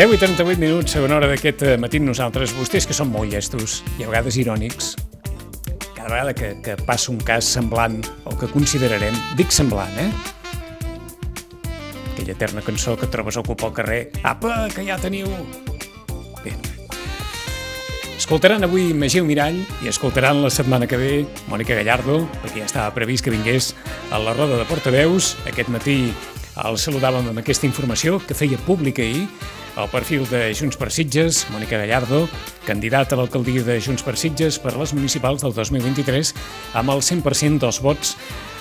10 i 38 minuts, segona hora d'aquest matí nosaltres, vostès que són molt llestos i a vegades irònics, cada vegada que, que passa un cas semblant o que considerarem, dic semblant, eh? Aquella eterna cançó que trobes al cop al carrer, apa, que ja teniu... Bé, Escoltaran avui Magiu Mirall i escoltaran la setmana que ve Mònica Gallardo, perquè ja estava previst que vingués a la roda de portaveus. Aquest matí el saludàvem amb aquesta informació que feia pública ahir el perfil de Junts per Sitges, Mònica Gallardo, candidata a l'alcaldia de Junts per Sitges per les municipals del 2023, amb el 100% dels vots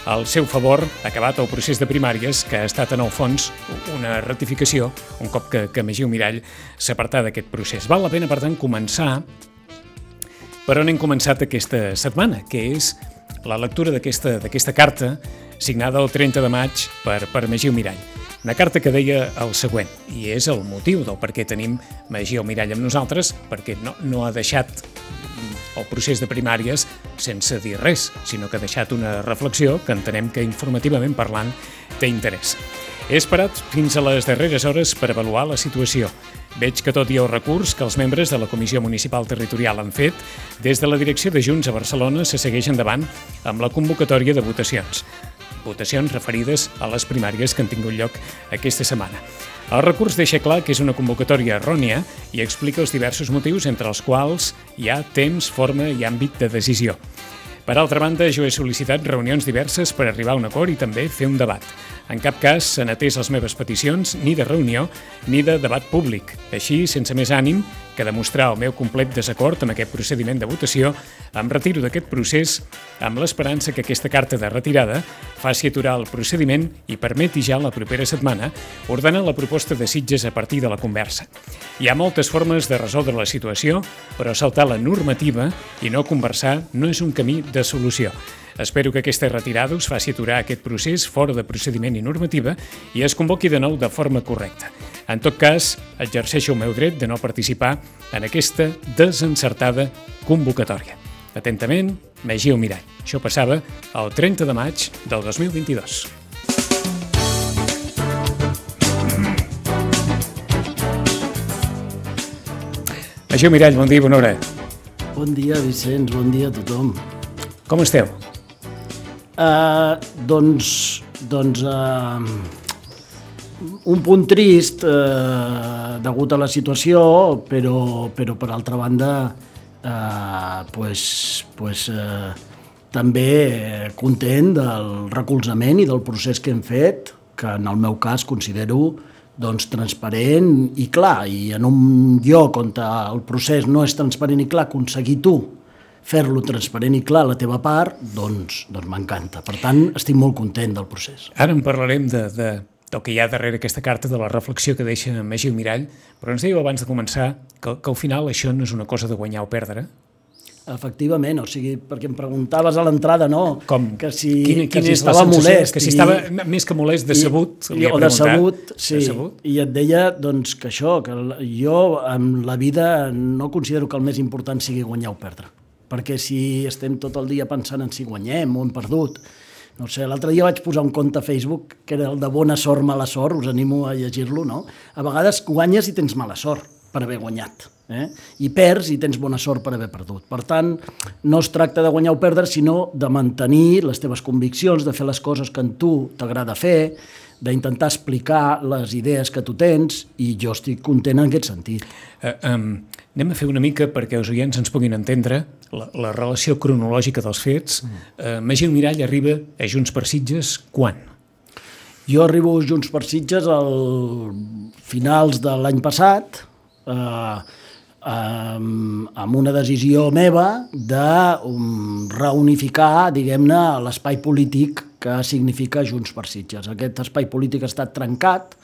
al seu favor, acabat el procés de primàries, que ha estat en el fons una ratificació, un cop que, que Magiu Mirall s'apartà d'aquest procés. Val la pena, per tant, començar per on hem començat aquesta setmana, que és la lectura d'aquesta carta signada el 30 de maig per, per Magiu Mirall. Una carta que deia el següent, i és el motiu del per què tenim Magí al mirall amb nosaltres, perquè no, no ha deixat el procés de primàries sense dir res, sinó que ha deixat una reflexió que entenem que informativament parlant té interès. He esperat fins a les darreres hores per avaluar la situació. Veig que tot i el recurs que els membres de la Comissió Municipal Territorial han fet, des de la direcció de Junts a Barcelona se segueix endavant amb la convocatòria de votacions votacions referides a les primàries que han tingut lloc aquesta setmana. El recurs deixa clar que és una convocatòria errònia i explica els diversos motius entre els quals hi ha temps, forma i àmbit de decisió. Per altra banda, jo he sol·licitat reunions diverses per arribar a un acord i també fer un debat. En cap cas s'han atès les meves peticions ni de reunió ni de debat públic. Així, sense més ànim que demostrar el meu complet desacord amb aquest procediment de votació, em retiro d'aquest procés amb l'esperança que aquesta carta de retirada faci aturar el procediment i permeti ja la propera setmana ordenar la proposta de Sitges a partir de la conversa. Hi ha moltes formes de resoldre la situació, però saltar la normativa i no conversar no és un camí de solució. Espero que aquesta retirada us faci aturar aquest procés fora de procediment i normativa i es convoqui de nou de forma correcta. En tot cas, exerceixo el meu dret de no participar en aquesta desencertada convocatòria. Atentament, Magí Mirall. Això passava el 30 de maig del 2022. Magí Mirall, bon dia, bona hora. Bon dia, Vicenç, bon dia a tothom. Com esteu? Uh, doncs, doncs uh, un punt trist uh, degut a la situació, però, però per altra banda uh, pues, pues, uh, també content del recolzament i del procés que hem fet, que en el meu cas considero doncs, transparent i clar, i en un lloc on el procés no és transparent i clar, aconseguir tu fer-lo transparent i clar a la teva part, doncs, doncs m'encanta. Per tant, estic molt content del procés. Ara en parlarem de, de, del que hi ha darrere aquesta carta, de la reflexió que deixa Magí Mirall, però ens dèieu abans de començar que, que al final això no és una cosa de guanyar o perdre, Efectivament, o sigui, perquè em preguntaves a l'entrada, no? Com? Que si, quina, que si estava molest. Que si estava més que molest, decebut, i, i, o decebut, sí. Decebut. I et deia doncs, que això, que jo en la vida no considero que el més important sigui guanyar o perdre perquè si estem tot el dia pensant en si guanyem o hem perdut, no sé, l'altre dia vaig posar un compte a Facebook que era el de bona sort, mala sort, us animo a llegir-lo, no? A vegades guanyes i tens mala sort per haver guanyat, eh? i perds i tens bona sort per haver perdut. Per tant, no es tracta de guanyar o perdre, sinó de mantenir les teves conviccions, de fer les coses que en tu t'agrada fer, d'intentar explicar les idees que tu tens i jo estic content en aquest sentit. Uh, um, anem a fer una mica perquè els oients ens puguin entendre la, la relació cronològica dels fets. Mm. Uh, Magí Mirall arriba a Junts per Sitges quan? Jo arribo a Junts per Sitges al finals de l'any passat, eh, amb una decisió meva de um, reunificar, diguem-ne, l'espai polític que significa Junts per Sitges. Aquest espai polític ha estat trencat,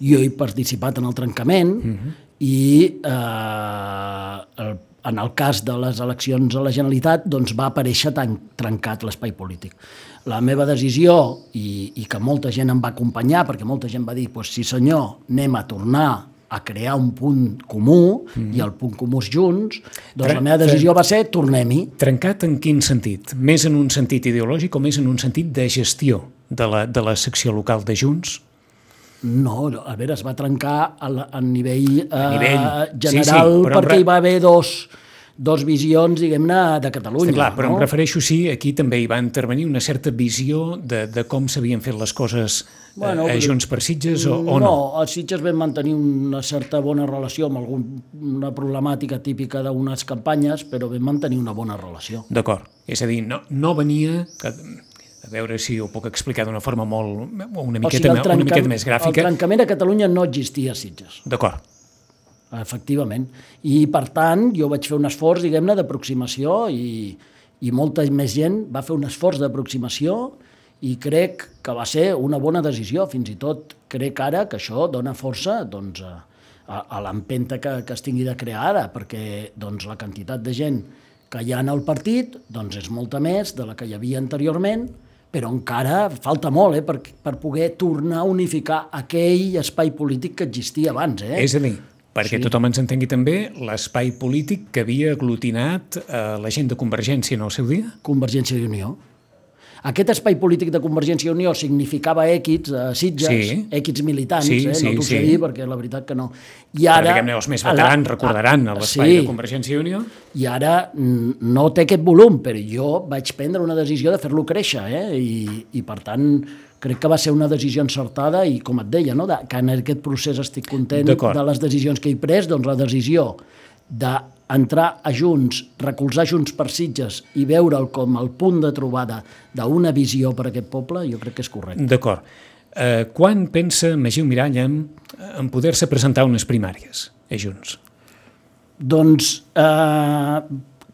jo he participat en el trencament uh mhm. -huh. I eh, el, en el cas de les eleccions a la Generalitat, doncs va aparèixer tan trencat l'espai polític. La meva decisió, i, i que molta gent em va acompanyar, perquè molta gent va dir, pues, sí senyor, anem a tornar a crear un punt comú, mm. i el punt comú és junts, doncs Tren la meva decisió va ser tornem-hi. Trencat en quin sentit? Més en un sentit ideològic o més en un sentit de gestió de la, de la secció local de Junts? No, a veure, es va trencar a, a nivell, a nivell eh, general sí, sí, perquè hi va haver dos, dos visions, diguem-ne, de Catalunya. Està clar, però no? em refereixo, sí, aquí també hi va intervenir una certa visió de, de com s'havien fet les coses eh, bueno, a Junts per Sitges o, o no? No, a Sitges vam mantenir una certa bona relació amb alguna problemàtica típica d'unes campanyes, però vam mantenir una bona relació. D'acord, és a dir, no, no venia... Que a veure si ho puc explicar d'una forma molt, una miqueta, o sigui, una miqueta més gràfica. El trencament a Catalunya no existia a Sitges. D'acord. Efectivament. I, per tant, jo vaig fer un esforç, diguem-ne, d'aproximació i, i molta més gent va fer un esforç d'aproximació i crec que va ser una bona decisió. Fins i tot crec ara que això dona força doncs, a, a, a l'empenta que, que es tingui de crear ara, perquè doncs, la quantitat de gent que hi ha en el partit doncs, és molta més de la que hi havia anteriorment, però encara falta molt eh, per, per poder tornar a unificar aquell espai polític que existia abans. Eh? És a dir, perquè sí. tothom ens entengui també, l'espai polític que havia aglutinat eh, la gent de Convergència en el seu dia? Convergència i Unió. Aquest espai polític de Convergència i Unió significava èquits, eh, Sitges, sí. èquits militants, sí, eh? no t'ho sí. sé dir perquè la veritat que no. I ara, Però, els més veterans la, recordaran l'espai sí, de Convergència i Unió. I ara no té aquest volum, però jo vaig prendre una decisió de fer-lo créixer, eh? I, i per tant crec que va ser una decisió encertada i, com et deia, no? de, que en aquest procés estic content de les decisions que he pres, doncs la decisió de entrar a Junts, recolzar Junts per Sitges i veure'l com el punt de trobada d'una visió per a aquest poble, jo crec que és correcte. D'acord. Eh, quan pensa Magiu Mirall en, en poder-se presentar unes primàries a Junts? Doncs eh,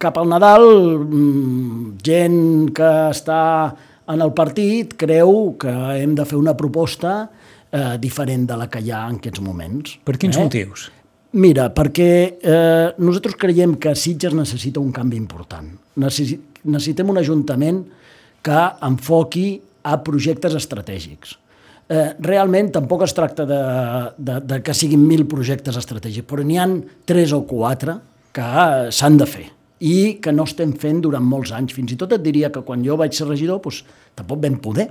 cap al Nadal, mm, gent que està en el partit creu que hem de fer una proposta eh, diferent de la que hi ha en aquests moments. Per quins eh? motius? Mira, perquè eh, nosaltres creiem que Sitges necessita un canvi important. Necessitem un ajuntament que enfoqui a projectes estratègics. Eh, realment tampoc es tracta de, de, de que siguin mil projectes estratègics, però n'hi han tres o quatre que s'han de fer i que no estem fent durant molts anys. Fins i tot et diria que quan jo vaig ser regidor doncs, tampoc vam poder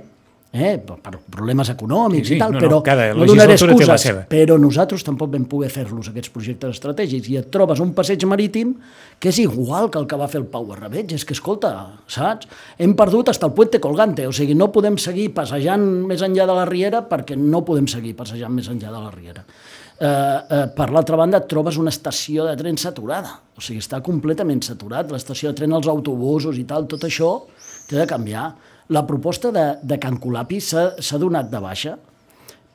eh, per problemes econòmics sí, sí, i tal, no, però no, cada no donaré excuses, però nosaltres tampoc vam poder fer-los, aquests projectes estratègics, i et trobes un passeig marítim que és igual que el que va fer el Pau Arrabeig, és que, escolta, saps? Hem perdut hasta el puente colgante, o sigui, no podem seguir passejant més enllà de la riera perquè no podem seguir passejant més enllà de la riera. Eh, eh, per l'altra banda, et trobes una estació de tren saturada, o sigui, està completament saturat, l'estació de tren, els autobusos i tal, tot això té de canviar la proposta de, de Can Colapi s'ha donat de baixa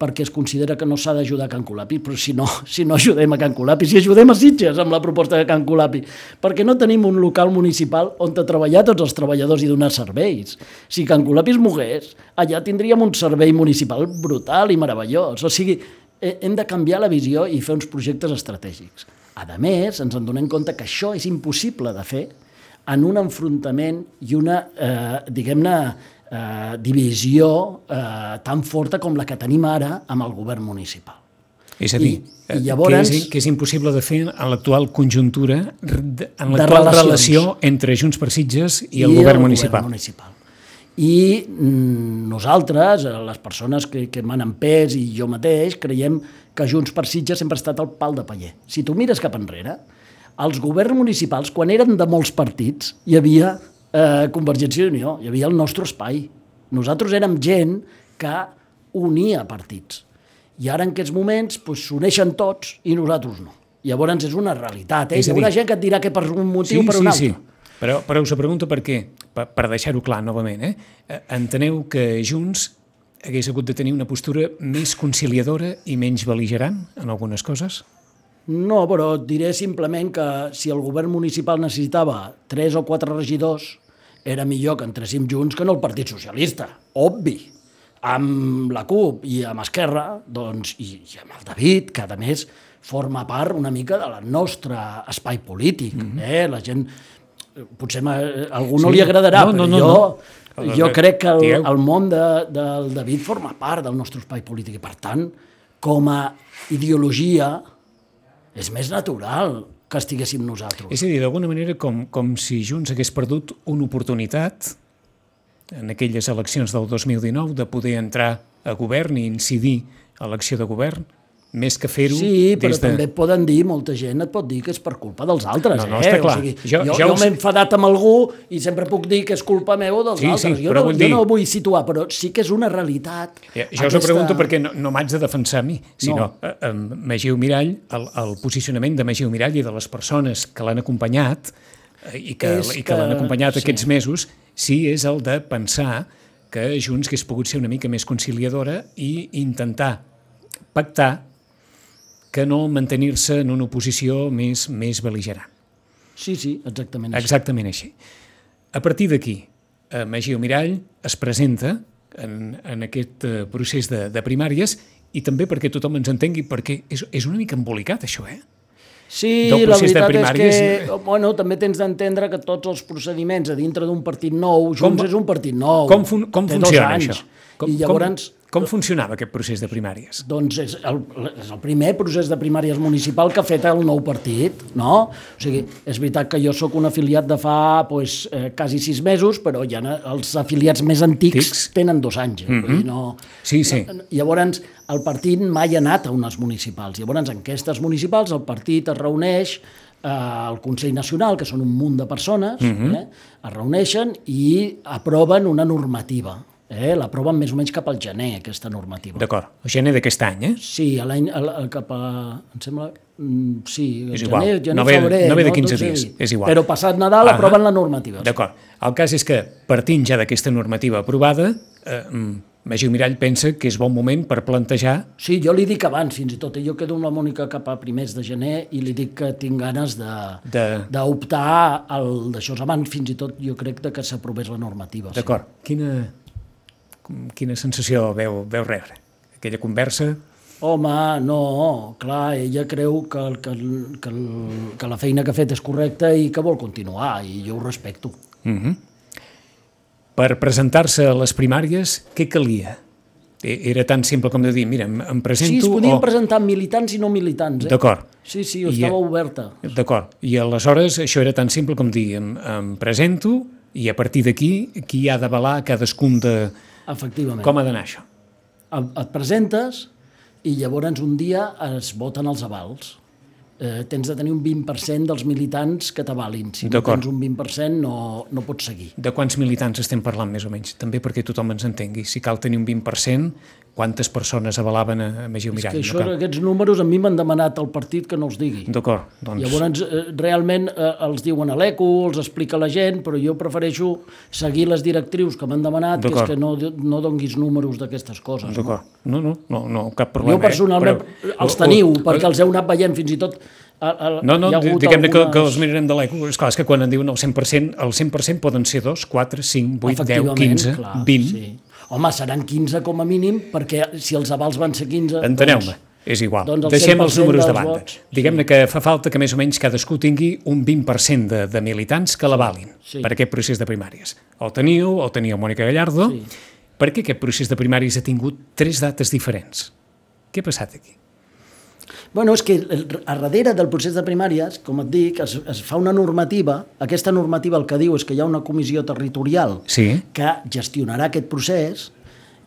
perquè es considera que no s'ha d'ajudar Can Colapi, però si no, si no ajudem a Can Colapi, si ajudem a Sitges amb la proposta de Can Colapi, perquè no tenim un local municipal on treballar tots els treballadors i donar serveis. Si Can Colapi es mogués, allà tindríem un servei municipal brutal i meravellós. O sigui, hem de canviar la visió i fer uns projectes estratègics. A més, ens en donem compte que això és impossible de fer en un enfrontament i una, eh, diguem-ne, eh, divisió eh, tan forta com la que tenim ara amb el govern municipal. És a dir, I, i llavors, que, és, que és impossible de fer en l'actual conjuntura, en l'actual relació entre Junts per Sitges i el, i govern, el municipal. govern municipal. I mm, nosaltres, eh, les persones que, que m'han empès i jo mateix, creiem que Junts per Sitges sempre ha estat el pal de paller. Si tu mires cap enrere, els governs municipals, quan eren de molts partits, hi havia eh, Convergència i Unió, hi havia el nostre espai. Nosaltres érem gent que unia partits. I ara en aquests moments s'uneixen doncs, tots i nosaltres no. Llavors és una realitat, eh? És Hi haurà gent que et dirà que per un motiu sí, per un sí, altre. Sí. Però, però us pregunto per què, per, per deixar-ho clar novament. Eh? eh? Enteneu que Junts hagués hagut de tenir una postura més conciliadora i menys beligerant en algunes coses? No, però et diré simplement que si el govern municipal necessitava tres o quatre regidors, era millor que entréssim junts que no el Partit Socialista, obvi. Amb la CUP i amb Esquerra, doncs, i, i amb el David, que a més forma part una mica de la nostra espai polític. Mm -hmm. eh? La gent, potser a algú no sí. li agradarà, no, no, no, però jo, no. jo crec que el, el món de, del David forma part del nostre espai polític i, per tant, com a ideologia, és més natural que estiguéssim nosaltres. És a dir, d'alguna manera, com, com si Junts hagués perdut una oportunitat en aquelles eleccions del 2019 de poder entrar a govern i incidir a l'acció de govern més que fer-ho... Sí, però de... també poden dir, molta gent et pot dir que és per culpa dels altres. No, no, eh? està clar. O sigui, jo jo, jo us... m'he enfadat amb algú i sempre puc dir que és culpa meva o dels sí, altres. Sí, jo, no, jo dir... no ho vull situar, però sí que és una realitat. Ja, jo aquesta... us ho pregunto perquè no, no m'haig de defensar a mi, sinó no. a, a Magiu Mirall, el, el posicionament de Magiu Mirall i de les persones que l'han acompanyat eh, i que, i que, que l'han acompanyat sí. aquests mesos, sí és el de pensar que Junts hagués pogut ser una mica més conciliadora i intentar pactar que no mantenir-se en una oposició més, més beligerant. Sí, sí, exactament així. Exactament així. A partir d'aquí, eh, Magí Mirall es presenta en, en aquest eh, procés de, de primàries i també perquè tothom ens entengui, perquè és, és una mica embolicat això, eh? Sí, la veritat és que bueno, també tens d'entendre que tots els procediments a dintre d'un partit nou, Junts com, és un partit nou, com, fun com funciona anys, això? Com, I llavors com funcionava aquest procés de primàries? Doncs és el, és el primer procés de primàries municipal que ha fet el nou partit, no? O sigui, és veritat que jo sóc un afiliat de fa pues, eh, quasi sis mesos, però ja els afiliats més antics Tics? tenen dos anys. Mm -hmm. no, sí, sí. No, llavors, el partit mai ha anat a unes municipals. Llavors, en aquestes municipals, el partit es reuneix eh, al Consell Nacional, que són un munt de persones, mm -hmm. eh, es reuneixen i aproven una normativa Eh? L'aproven més o menys cap al gener, aquesta normativa. D'acord, el gener d'aquest any, eh? Sí, l'any cap a... em sembla... Mm, sí, és igual. gener, gener no ve, febrer... No ve de 15 no? dies, és igual. Però passat Nadal ah aproven la normativa. D'acord. El cas és que, partint ja d'aquesta normativa aprovada, eh, mm, Magiu Mirall pensa que és bon moment per plantejar... Sí, jo li dic abans, fins i tot. Jo quedo amb la Mònica cap a primers de gener i li dic que tinc ganes d'optar de... al d'això abans, fins i tot jo crec que s'aprovés la normativa. D'acord. Sí. Quina, quina sensació veu, veu rebre? Aquella conversa? Home, no, clar, ella creu que, que, que, que la feina que ha fet és correcta i que vol continuar, i jo ho respecto. Mm -hmm. Per presentar-se a les primàries, què calia? E, era tan simple com de dir, mira, em presento... Sí, es podien o... presentar militants i no militants. Eh? D'acord. Sí, sí, estava I, oberta. D'acord. I aleshores això era tan simple com dir, em, em presento i a partir d'aquí, qui ha d'avalar cadascun de, Efectivament. Com ha d'anar això? Et presentes i llavors un dia es voten els avals. Eh, tens de tenir un 20% dels militants que t'avalin. Si no tens un 20% no, no pots seguir. De quants militants estem parlant més o menys? També perquè tothom ens entengui. Si cal tenir un 20%, quantes persones avalaven a, a Magiu Mirall. És que això, no aquests números a mi m'han demanat al partit que no els digui. D'acord. Doncs... Llavors, eh, realment eh, els diuen a l'ECO, els explica la gent, però jo prefereixo seguir les directrius que m'han demanat, que és que no, no donguis números d'aquestes coses. D'acord. No? no, no, no, cap problema. Jo personalment eh? però... els teniu, o, perquè els heu anat veient fins i tot el, no, no, diguem-ne algunes... que, que els mirarem de l'ECO. És clar, és que quan en diuen el 100%, el 100% poden ser 2, 4, 5, 8, 10, 15, clar, 20. Sí home, seran 15 com a mínim, perquè si els avals van ser 15... Enteneu-me. Doncs, és igual. Doncs el Deixem els números de banda. Diguem-ne que fa falta que més o menys cadascú tingui un 20% de, de militants que l'avalin sí. per aquest procés de primàries. El teniu, el tenia Mònica Gallardo. Sí. Per què aquest procés de primàries ha tingut tres dates diferents? Què ha passat aquí? Bueno, és que a darrere del procés de primàries, com et dic, es, es fa una normativa, aquesta normativa el que diu és que hi ha una comissió territorial sí. que gestionarà aquest procés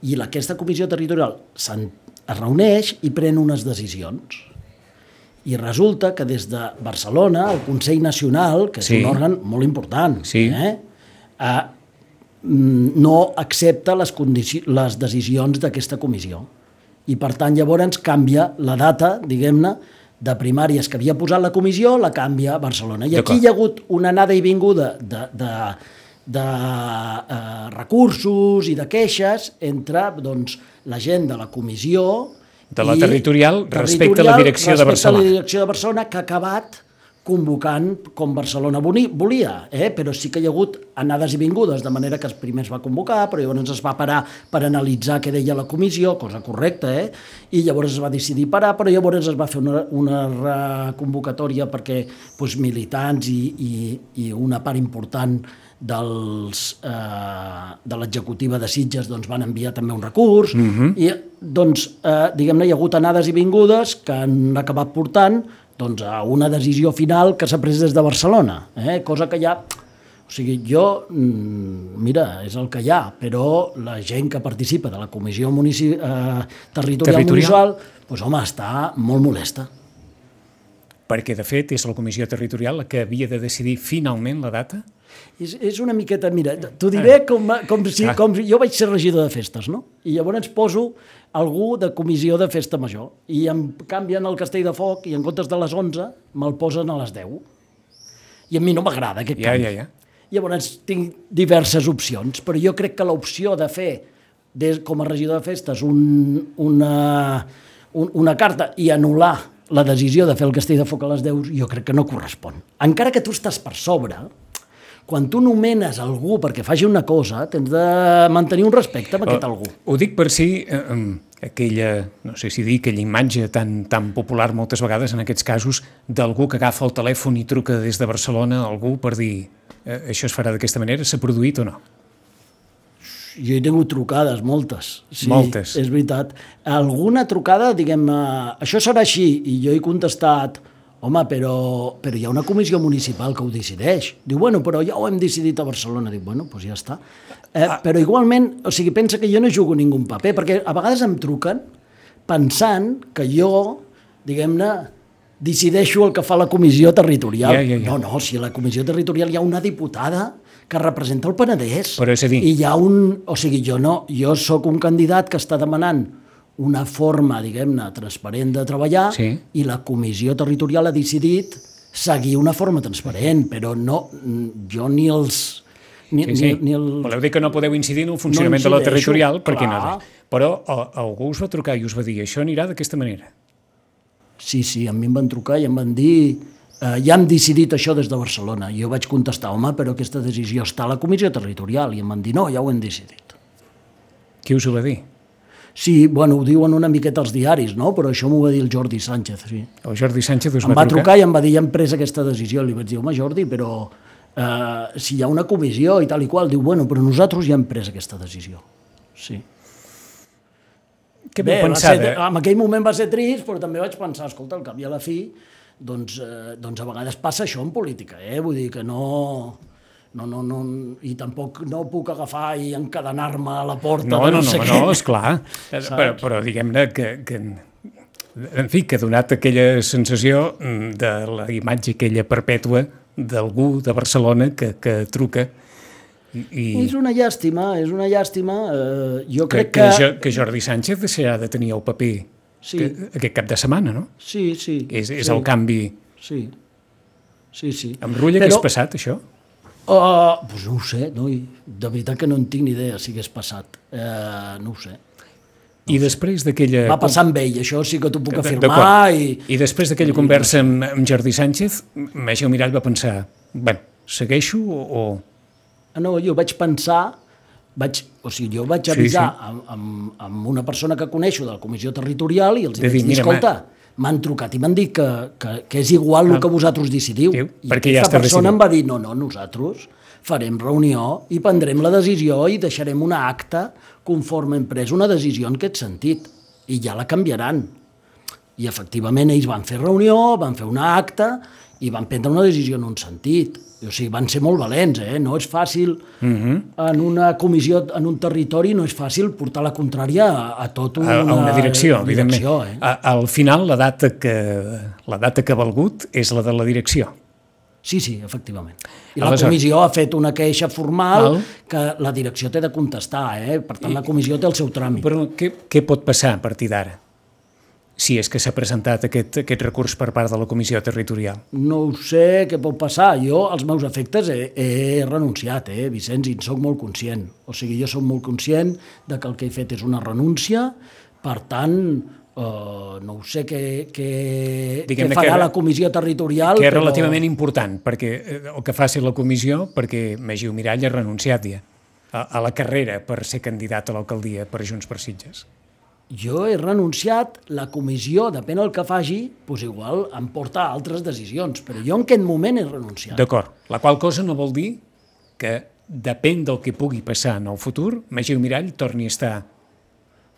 i la, aquesta comissió territorial es reuneix i pren unes decisions. I resulta que des de Barcelona, el Consell Nacional, que és sí. un òrgan molt important, sí. eh, eh, no accepta les, les decisions d'aquesta comissió i per tant llavors canvia la data, diguem-ne, de primàries que havia posat la comissió, la canvia a Barcelona. I aquí hi ha hagut una anada i vinguda de, de, de eh, recursos i de queixes entre doncs, la gent de la comissió de la territorial, territorial respecte a la direcció de Barcelona. la direcció de Barcelona que ha acabat convocant com Barcelona volia, eh? però sí que hi ha hagut anades i vingudes, de manera que primer es va convocar, però llavors es va parar per analitzar què deia la comissió, cosa correcta, eh? i llavors es va decidir parar, però llavors es va fer una, una convocatòria perquè doncs, militants i, i, i una part important dels, eh, de l'executiva de Sitges doncs, van enviar també un recurs, uh mhm. -huh. i doncs, eh, diguem-ne, hi ha hagut anades i vingudes que han acabat portant doncs, a una decisió final que s'ha pres des de Barcelona, eh? cosa que ja... O sigui, jo, mm, mira, és el que hi ha, però la gent que participa de la Comissió Munici eh, Territorial, Territorial Municipal, doncs, home, està molt molesta. Perquè, de fet, és la Comissió Territorial la que havia de decidir finalment la data? És, és una miqueta, mira, t'ho diré ah. com, com si com, jo vaig ser regidor de festes, no? I llavors poso algú de comissió de festa major i em canvien el castell de foc i en comptes de les 11 me'l posen a les 10. I a mi no m'agrada aquest ja, canvi. Ja, ja. Llavors tinc diverses opcions, però jo crec que l'opció de fer des, com a regidor de festes un, una, un, una carta i anul·lar la decisió de fer el castell de foc a les 10 jo crec que no correspon. Encara que tu estàs per sobre, quan tu nomenes algú perquè faci una cosa, tens de mantenir un respecte amb aquest algú. Ho dic per si eh, aquella, no sé si dir, aquella imatge tan, tan popular moltes vegades en aquests casos d'algú que agafa el telèfon i truca des de Barcelona a algú per dir eh, això es farà d'aquesta manera, s'ha produït o no? Jo he tingut trucades, moltes. Sí, moltes. És veritat. Alguna trucada, diguem, això serà així, i jo he contestat, home, però, però hi ha una comissió municipal que ho decideix. Diu, bueno, però ja ho hem decidit a Barcelona. Dic, bueno, doncs ja està. Eh, ah. Però igualment, o sigui, pensa que jo no jugo ningú paper, perquè a vegades em truquen pensant que jo, diguem-ne, decideixo el que fa la comissió territorial. Ja, ja, ja. No, no, si a la comissió territorial hi ha una diputada que representa el Penedès. Però és a dir... I hi ha un... O sigui, jo no, jo sóc un candidat que està demanant una forma, diguem-ne, transparent de treballar sí. i la comissió territorial ha decidit seguir una forma transparent, però no, jo ni els... Ni, sí, sí. Ni, ni el... Voleu dir que no podeu incidir en el funcionament no de la territorial perquè clar. no... Però algú us va trucar i us va dir això anirà d'aquesta manera. Sí, sí, a mi em van trucar i em van dir eh, ja hem decidit això des de Barcelona. Jo vaig contestar, home, però aquesta decisió està a la comissió territorial. I em van dir, no, ja ho hem decidit. Qui us ho va dir? Sí, bueno, ho diuen una miqueta als diaris, no? però això m'ho va dir el Jordi Sánchez. Sí. El Jordi Sánchez us va, em va trucar? trucar i em va dir, ja hem pres aquesta decisió. Li vaig dir, home, Jordi, però eh, si hi ha una comissió i tal i qual, diu, bueno, però nosaltres ja hem pres aquesta decisió. Sí. Què Bé, pensar, ser, en aquell moment va ser trist, però també vaig pensar, escolta, al cap i a la fi, doncs, eh, doncs a vegades passa això en política, eh? vull dir que no no, no, no, i tampoc no puc agafar i encadenar-me a la porta no, no, no, sé no, no, esclar, però, però diguem-ne que, que en fi, que ha donat aquella sensació mm, de la imatge aquella perpètua d'algú de Barcelona que, que truca i... És una llàstima, és una llàstima. Eh, jo crec que, que... Que Jordi Sánchez deixarà de tenir el paper sí. que, aquest cap de setmana, no? Sí, sí. És, és sí. el canvi... Sí, sí, sí. Amb Rulla Però... què has passat, això? Uh, pues no ho sé, no? De veritat que no en tinc ni idea si hagués passat. Uh, no ho sé. No I després d'aquella... Va passar amb ell, això sí que t'ho puc afirmar. I, I després d'aquella conversa amb, amb Jordi Sánchez, Magí Mirall va pensar, bueno, segueixo o... o... Ah, no, jo vaig pensar, vaig, o sigui, jo vaig avisar sí, sí. Amb, amb, amb una persona que coneixo de la comissió territorial i els de vaig dir, dir escolta, m'han trucat i m'han dit que, que, que és igual el ah. que vosaltres decidiu. Diu, I perquè aquesta ja persona decidit. em va dir, no, no, nosaltres farem reunió i prendrem la decisió i deixarem una acta conforme hem pres una decisió en aquest sentit. I ja la canviaran. I efectivament ells van fer reunió, van fer una acta i van prendre una decisió en un sentit. O sigui, van ser molt valents, eh? No és fàcil, uh mhm. -huh. en una comissió, en un territori, no és fàcil portar la contrària a, a tot una, a, a una direcció, direcció evidentment. Eh? A, al final, la data, que, la data que ha valgut és la de la direcció. Sí, sí, efectivament. I Aleshores, la comissió ha fet una queixa formal val. que la direcció té de contestar, eh? per tant I, la comissió té el seu tràmit. Però què, què pot passar a partir d'ara? Si és que s'ha presentat aquest, aquest recurs per part de la Comissió Territorial? No ho sé què pot passar. Jo, als meus efectes, he, he renunciat, eh, Vicenç, i en sóc molt conscient. O sigui, jo sóc molt conscient de que el que he fet és una renúncia, per tant, Uh, no ho sé què, què, què farà que, la comissió territorial. Que és però... relativament important, perquè eh, el que faci la comissió, perquè Magiu Mirall ha renunciat ja a, a la carrera per ser candidat a l'alcaldia per Junts per Sitges. Jo he renunciat, la comissió, depèn del que faci, doncs igual em porta a altres decisions, però jo en aquest moment he renunciat. D'acord, la qual cosa no vol dir que depèn del que pugui passar en el futur, Magiu Mirall torni a estar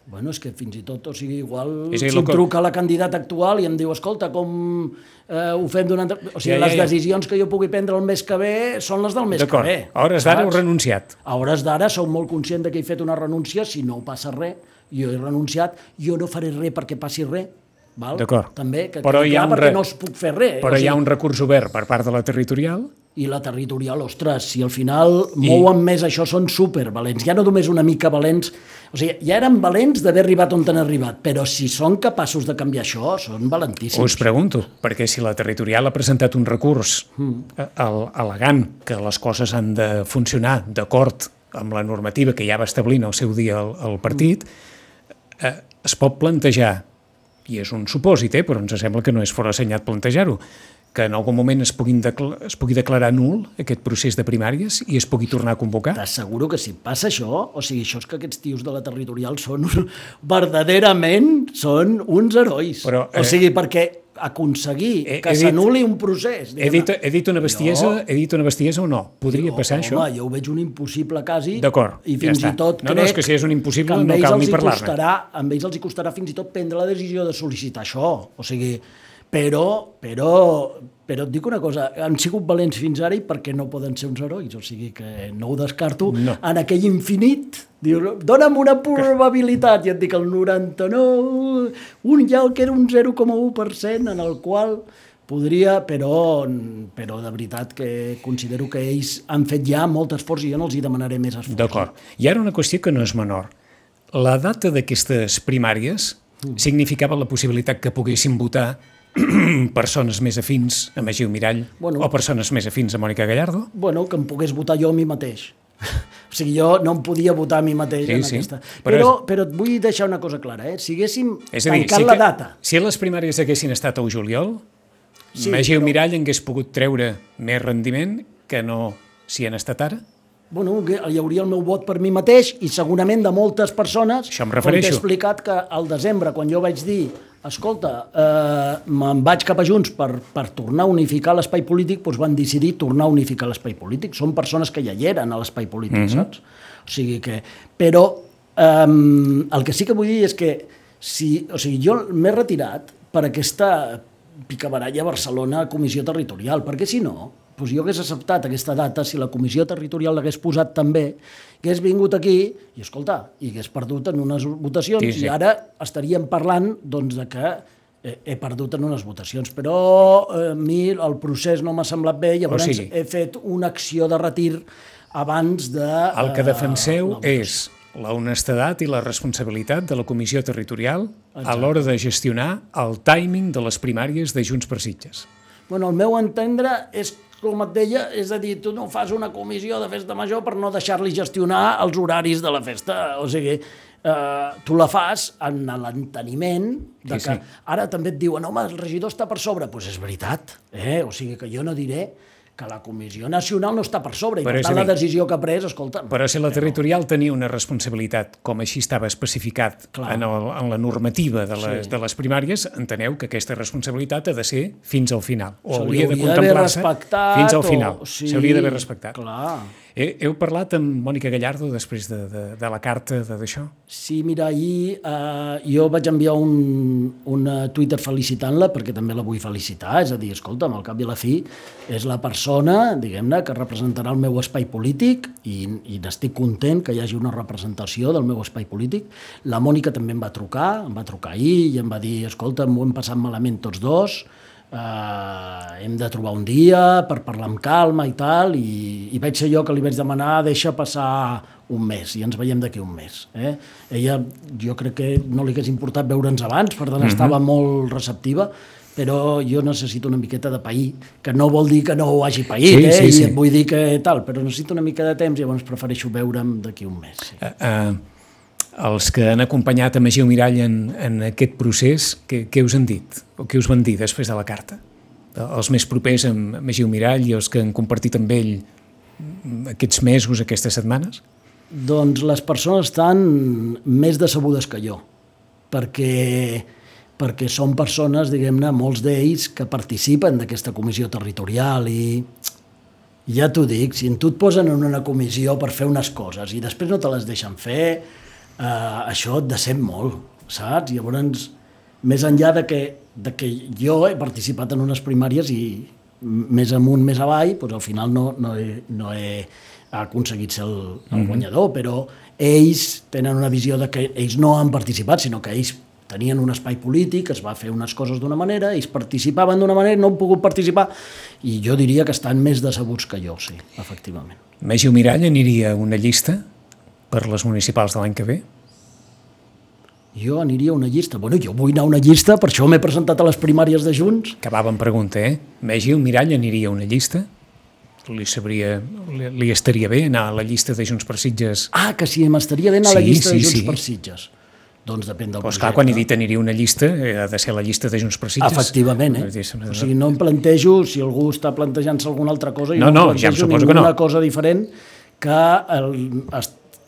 Bueno, és que fins i tot, o sigui, igual és si em que... truca la candidata actual i em diu, escolta, com eh, ho fem durant... O sigui, ja, ja, les ja. decisions que jo pugui prendre el mes que ve són les del mes que ve. A hores d'ara heu renunciat. A hores d'ara sou molt conscient de que he fet una renúncia, si no passa res, jo he renunciat, jo no faré res perquè passi res, Val? També, que però hi ha un perquè re... no es puc fer res. Però o sigui... hi ha un recurs obert per part de la territorial i la territorial, ostres, si al final I... mouen més això, són supervalents. Ja no només una mica valents, o sigui, ja eren valents d'haver arribat on han arribat, però si són capaços de canviar això, són valentíssims. Us pregunto, perquè si la territorial ha presentat un recurs mm. al·legant que les coses han de funcionar d'acord amb la normativa que ja va establir el seu dia el, el partit, mm. Eh, es pot plantejar, i és un supòsit, eh, però ens sembla que no és fora assenyat plantejar-ho, que en algun moment es, puguin es pugui declarar nul aquest procés de primàries i es pugui tornar a convocar? T'asseguro que si passa això, o sigui, això és que aquests tios de la territorial són verdaderament són uns herois. Però, eh, o sigui, perquè aconseguir he, que s'anuli un procés. He dit, he dit una bestiesa, no. he dit una bestiesa o no? Podria no, passar home, això? Home, jo ho veig un impossible quasi. D'acord, I fins ja i tot no, crec no, és que si és un impossible no cal ni parlar-ne. Amb ells els hi costarà fins i tot prendre la decisió de sol·licitar això. O sigui, però, però, però et dic una cosa, han sigut valents fins ara i perquè no poden ser uns herois, o sigui que no ho descarto no. en aquell infinit. Diu, dona'm una probabilitat, i et dic el 99, un ja que era un 0,1% en el qual podria, però, però de veritat que considero que ells han fet ja molt esforç i jo no els hi demanaré més esforç. D'acord. I ara una qüestió que no és menor. La data d'aquestes primàries mm. significava la possibilitat que poguessin votar persones més afins a Magiu Mirall bueno, o persones més afins a Mònica Gallardo? Bueno, que em pogués votar jo a mi mateix. o sigui, jo no em podia votar a mi mateix sí, en sí. aquesta. Però, però, és... però et vull deixar una cosa clara, eh? Si haguéssim és a dir, tancat si la data... Si les primàries haguessin estat al juliol, sí, Magiu però... Mirall hagués pogut treure més rendiment que no si han estat ara? bueno, hi hauria el meu vot per mi mateix i segurament de moltes persones Això em refereixo. com t'he explicat que al desembre, quan jo vaig dir escolta, eh, me'n vaig cap a Junts per, per tornar a unificar l'espai polític, doncs van decidir tornar a unificar l'espai polític. Són persones que ja hi eren a l'espai polític, mm -hmm. saps? O sigui que... Però eh, el que sí que vull dir és que si, o sigui, jo m'he retirat per aquesta picabaralla a Barcelona a comissió territorial, perquè si no, doncs jo hagués acceptat aquesta data si la comissió territorial l'hagués posat també, hagués vingut aquí i, escolta, i hagués perdut en unes votacions sí, sí. i ara estaríem parlant doncs, de que he, he perdut en unes votacions, però eh, a mi el procés no m'ha semblat bé, llavors o sigui, he fet una acció de retir abans de... El que defenseu eh, és la honestedat i la responsabilitat de la Comissió Territorial Exacte. a l'hora de gestionar el timing de les primàries de Junts per Sitges. Bueno, el meu entendre és com et deia, és a dir, tu no fas una comissió de festa major per no deixar-li gestionar els horaris de la festa. O sigui, eh, tu la fas en l'enteniment de sí, que sí. ara també et diuen, home, el regidor està per sobre. Doncs pues és veritat, eh? o sigui que jo no diré que la Comissió Nacional no està per sobre, i però per tant la decisió que ha pres, escolta... Però si la territorial tenia una responsabilitat, com així estava especificat en, el, en la normativa de les, sí. de les primàries, enteneu que aquesta responsabilitat ha de ser fins al final, o hauria, hauria de contemplar-se fins al final. S'hauria sí, d'haver respectat. Clar. Heu parlat amb Mònica Gallardo després de, de, de la carta d'això? Sí, mira, ahir eh, jo vaig enviar un, un Twitter felicitant-la perquè també la vull felicitar, és a dir, escolta, al cap i la fi és la persona, diguem-ne, que representarà el meu espai polític i, i n'estic content que hi hagi una representació del meu espai polític. La Mònica també em va trucar, em va trucar ahir i em va dir, escolta, m'ho hem passat malament tots dos, eh, hem de trobar un dia per parlar amb calma i tal, i, i vaig ser jo que li vaig demanar deixa passar un mes i ens veiem d'aquí un mes. Eh? Ella, jo crec que no li hagués importat veure'ns abans, per tant uh mhm. -huh. estava molt receptiva, però jo necessito una miqueta de pair, que no vol dir que no ho hagi paït, sí, eh? sí, sí. I vull dir que tal, però necessito una mica de temps i llavors prefereixo veure'm d'aquí un mes. Sí. Uh, uh, els que han acompanyat a Magiu Mirall en, en aquest procés, què, què us han dit? O què us van dir després de la carta? Els més propers amb Magiu Mirall i els que han compartit amb ell aquests mesos, aquestes setmanes? Doncs les persones estan més decebudes que jo, perquè, perquè són persones, diguem-ne, molts d'ells que participen d'aquesta comissió territorial i ja t'ho dic, si tu et posen en una comissió per fer unes coses i després no te les deixen fer, eh, això et decep molt, saps? Llavors, més enllà de que, de que jo he participat en unes primàries i més amunt, més avall, doncs al final no, no, he, no he aconseguit ser el, el mhm. guanyador, però ells tenen una visió de que ells no han participat, sinó que ells tenien un espai polític, es va fer unes coses d'una manera, ells participaven d'una manera, no han pogut participar, i jo diria que estan més decebuts que jo, sí, efectivament. Mègio Mirall aniria una llista per les municipals de l'any que ve? Jo aniria a una llista. Bueno, jo vull anar a una llista, per això m'he presentat a les primàries de Junts. Acabava amb pregunta, eh? Mègio Mirall aniria a una llista? li, sabria, li, li estaria bé anar a la llista de Junts per Sitges? Ah, que si m'estaria bé anar sí, a la llista sí, de Junts sí. per Sitges. Doncs depèn del pues projecte. Clar, quan he dit aniria una llista, eh, ha de ser la llista de Junts per Sitges. Efectivament, eh? O sigui, no em plantejo, si algú està plantejant-se alguna altra cosa, no, no, no ja em suposo que no. cosa diferent que el,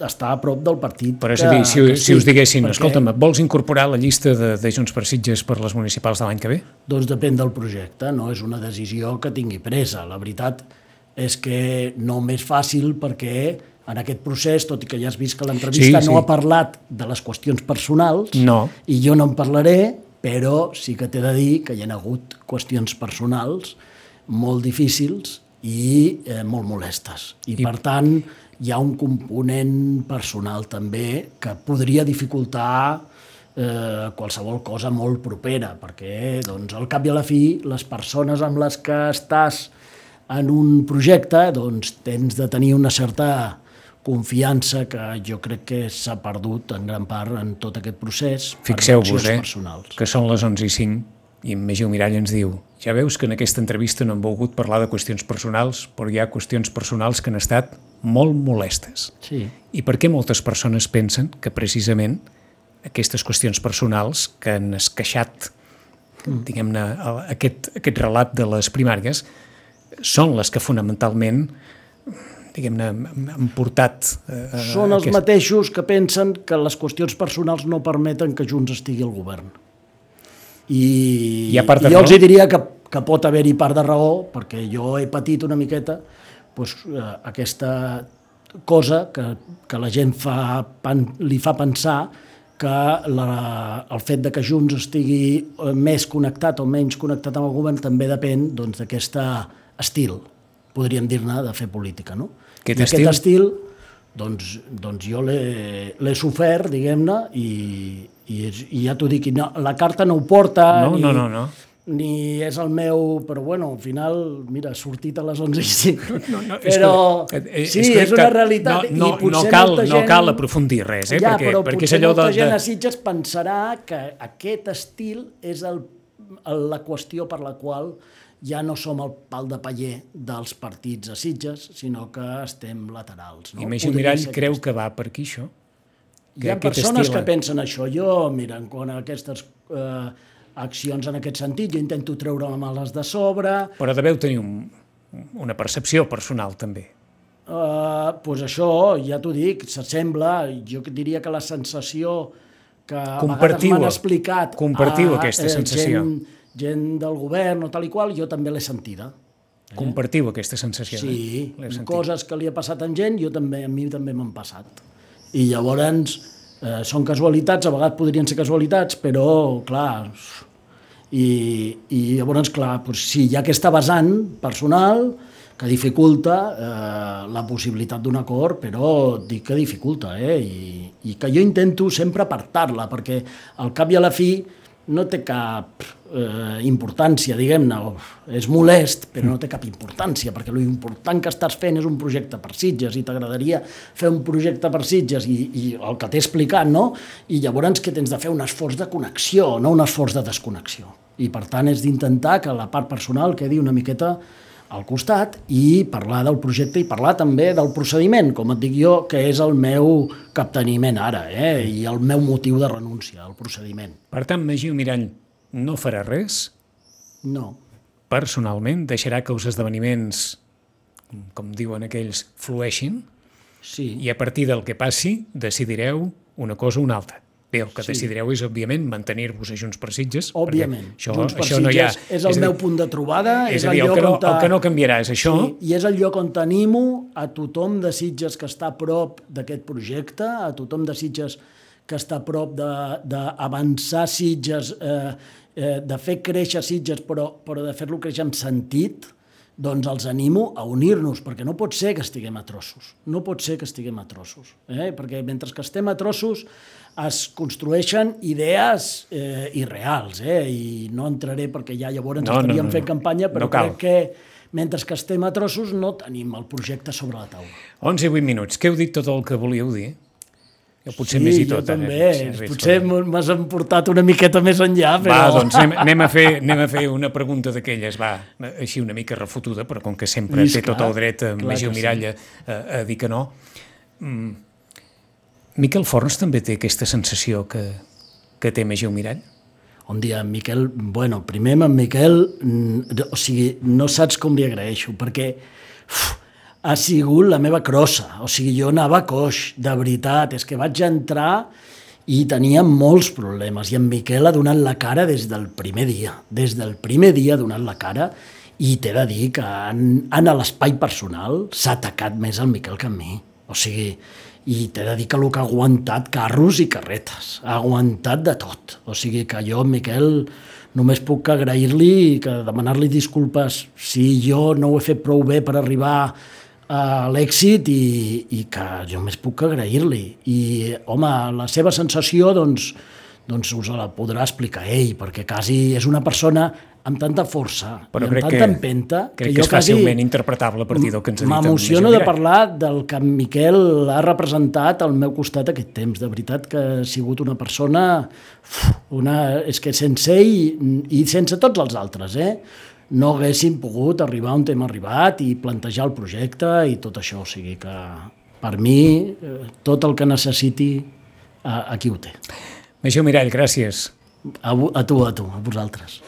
està a prop del partit. Però és a dir, si, si us diguessin, perquè... escolta'm, vols incorporar la llista de, de Junts per Sitges per les municipals de l'any que ve? Doncs depèn del projecte, no és una decisió que tingui presa. La veritat és que no m'és fàcil perquè en aquest procés, tot i que ja has vist que l'entrevista sí, sí. no ha parlat de les qüestions personals, no. i jo no en parlaré, però sí que t'he de dir que hi ha hagut qüestions personals molt difícils i eh, molt molestes. I, I per tant, hi ha un component personal també que podria dificultar eh, qualsevol cosa molt propera, perquè doncs, al cap i a la fi les persones amb les que estàs en un projecte doncs, tens de tenir una certa confiança que jo crec que s'ha perdut en gran part en tot aquest procés Fixeu-vos, eh, personals. que són les 11 i 5 i en Magiu Mirall ens diu ja veus que en aquesta entrevista no hem volgut parlar de qüestions personals, però hi ha qüestions personals que han estat molt molestes. Sí. I per què moltes persones pensen que precisament aquestes qüestions personals que han esqueixat mm. diguem-ne aquest, aquest relat de les primàries són les que fonamentalment diguem-ne, han portat... Eh, són els aquest... mateixos que pensen que les qüestions personals no permeten que Junts estigui al govern. I, I, i jo els diria que, que pot haver-hi part de raó, perquè jo he patit una miqueta doncs, eh, aquesta cosa que, que la gent fa, pan, li fa pensar que la, el fet de que Junts estigui eh, més connectat o menys connectat amb el govern també depèn d'aquesta doncs, estil, podríem dir-ne, de fer política. No? Aquest, estil? aquest estil, doncs, doncs jo l'he sofert, diguem-ne, i, i, i ja t'ho dic, no, la carta no ho porta, no, ni, no, no, no. ni és el meu... Però bueno, al final, mira, ha sortit a les 11 i 5. No, no, però és que, sí, és, que, és una realitat. No, no, no, cal, gent, no cal aprofundir res, eh? Ja, perquè, però perquè és allò de, de... gent a Sitges pensarà que aquest estil és el, la qüestió per la qual ja no som el pal de paller dels partits a Sitges, sinó que estem laterals. No? I Meixi Mirall creu que va per aquí, això? Que Hi ha persones estil... que pensen això. Jo, mira, quan aquestes eh, accions en aquest sentit, jo intento treure males de sobre... Però deveu tenir un, una percepció personal, també. Uh, pues això, ja t'ho dic, s'assembla, jo diria que la sensació que a vegades m'han explicat... Compartiu a, aquesta sensació. Gent, gent del govern o tal i qual, jo també l'he sentida. Eh? Compartiu aquesta sensació. Sí, eh? coses que li ha passat a gent, jo també, a mi també m'han passat. I llavors, eh, són casualitats, a vegades podrien ser casualitats, però, clar, i, i llavors, clar, doncs, sí, hi ha aquesta vessant personal que dificulta eh, la possibilitat d'un acord, però dic que dificulta, eh? I, i que jo intento sempre apartar-la, perquè al cap i a la fi no té cap eh, importància, diguem-ne, és molest, però no té cap importància, perquè l'important que estàs fent és un projecte per Sitges i t'agradaria fer un projecte per Sitges i, i el que t'he explicat, no? I llavors que tens de fer un esforç de connexió, no un esforç de desconnexió. I per tant és d'intentar que la part personal quedi una miqueta al costat i parlar del projecte i parlar també del procediment, com et dic jo, que és el meu capteniment ara eh? i el meu motiu de renúncia al procediment. Per tant, Magiu Mirall no farà res? No. Personalment deixarà que els esdeveniments, com diuen aquells, flueixin? Sí. I a partir del que passi decidireu una cosa o una altra? Bé, el que sí. decidireu és, òbviament, mantenir-vos a Junts per Sitges. Òbviament. Això, Junts per això Sitges no hi ha, és el és meu dir, punt de trobada. És, és a dir, el, el, que no, el que no canviarà és això. Sí, I és el lloc on t'animo a tothom de Sitges que està a prop d'aquest projecte, a tothom de Sitges que està a prop d'avançar Sitges, eh, eh, de fer créixer Sitges, però, però de fer-lo créixer amb sentit, doncs els animo a unir-nos, perquè no pot ser que estiguem a trossos. No pot ser que estiguem a trossos. Eh? Perquè mentre que estem a trossos es construeixen idees eh, irreals, eh? i no entraré perquè ja llavors no, estaríem no, no, fent campanya, però no crec que mentre que estem a trossos no tenim el projecte sobre la taula. 11 i 8 minuts. Què heu dit tot el que volíeu dir? Jo potser sí, més i tot. Jo també. Eh? Sí, potser m'has emportat una miqueta més enllà, però... Va, doncs anem, anem, a, fer, anem a fer una pregunta d'aquelles, va, així una mica refotuda, però com que sempre I té clar, tot el dret a Magiu Miralla sí. a, a dir que no. Mm, Miquel Forns també té aquesta sensació que, que té Magiu Mirall? Un dia, Miquel, bueno, primer amb Miquel, mm, o sigui, no saps com li agraeixo, perquè uf, ha sigut la meva crossa, o sigui, jo anava coix, de veritat, és que vaig entrar i tenia molts problemes, i en Miquel ha donat la cara des del primer dia, des del primer dia ha donat la cara, i t'he de dir que en, en l'espai personal s'ha atacat més el Miquel que a mi. O sigui, i t'he de dir que el que ha aguantat carros i carretes, ha aguantat de tot. O sigui que jo, Miquel, només puc agrair-li que demanar-li disculpes. Si jo no ho he fet prou bé per arribar a l'èxit i, i que jo només puc agrair-li. I, home, la seva sensació, doncs, doncs us la podrà explicar ell, perquè quasi és una persona amb tanta força Però i amb tanta que, empenta crec que, que és fàcilment interpretable a partir del que ens ha dit M'emociono de parlar del que en Miquel ha representat al meu costat aquest temps. De veritat que ha sigut una persona... Una, és que sense ell i sense tots els altres, eh? No haguéssim pogut arribar on hem arribat i plantejar el projecte i tot això. O sigui que per mi eh, tot el que necessiti aquí ho té. Major Mirall, gràcies. A, a tu, a tu, a vosaltres.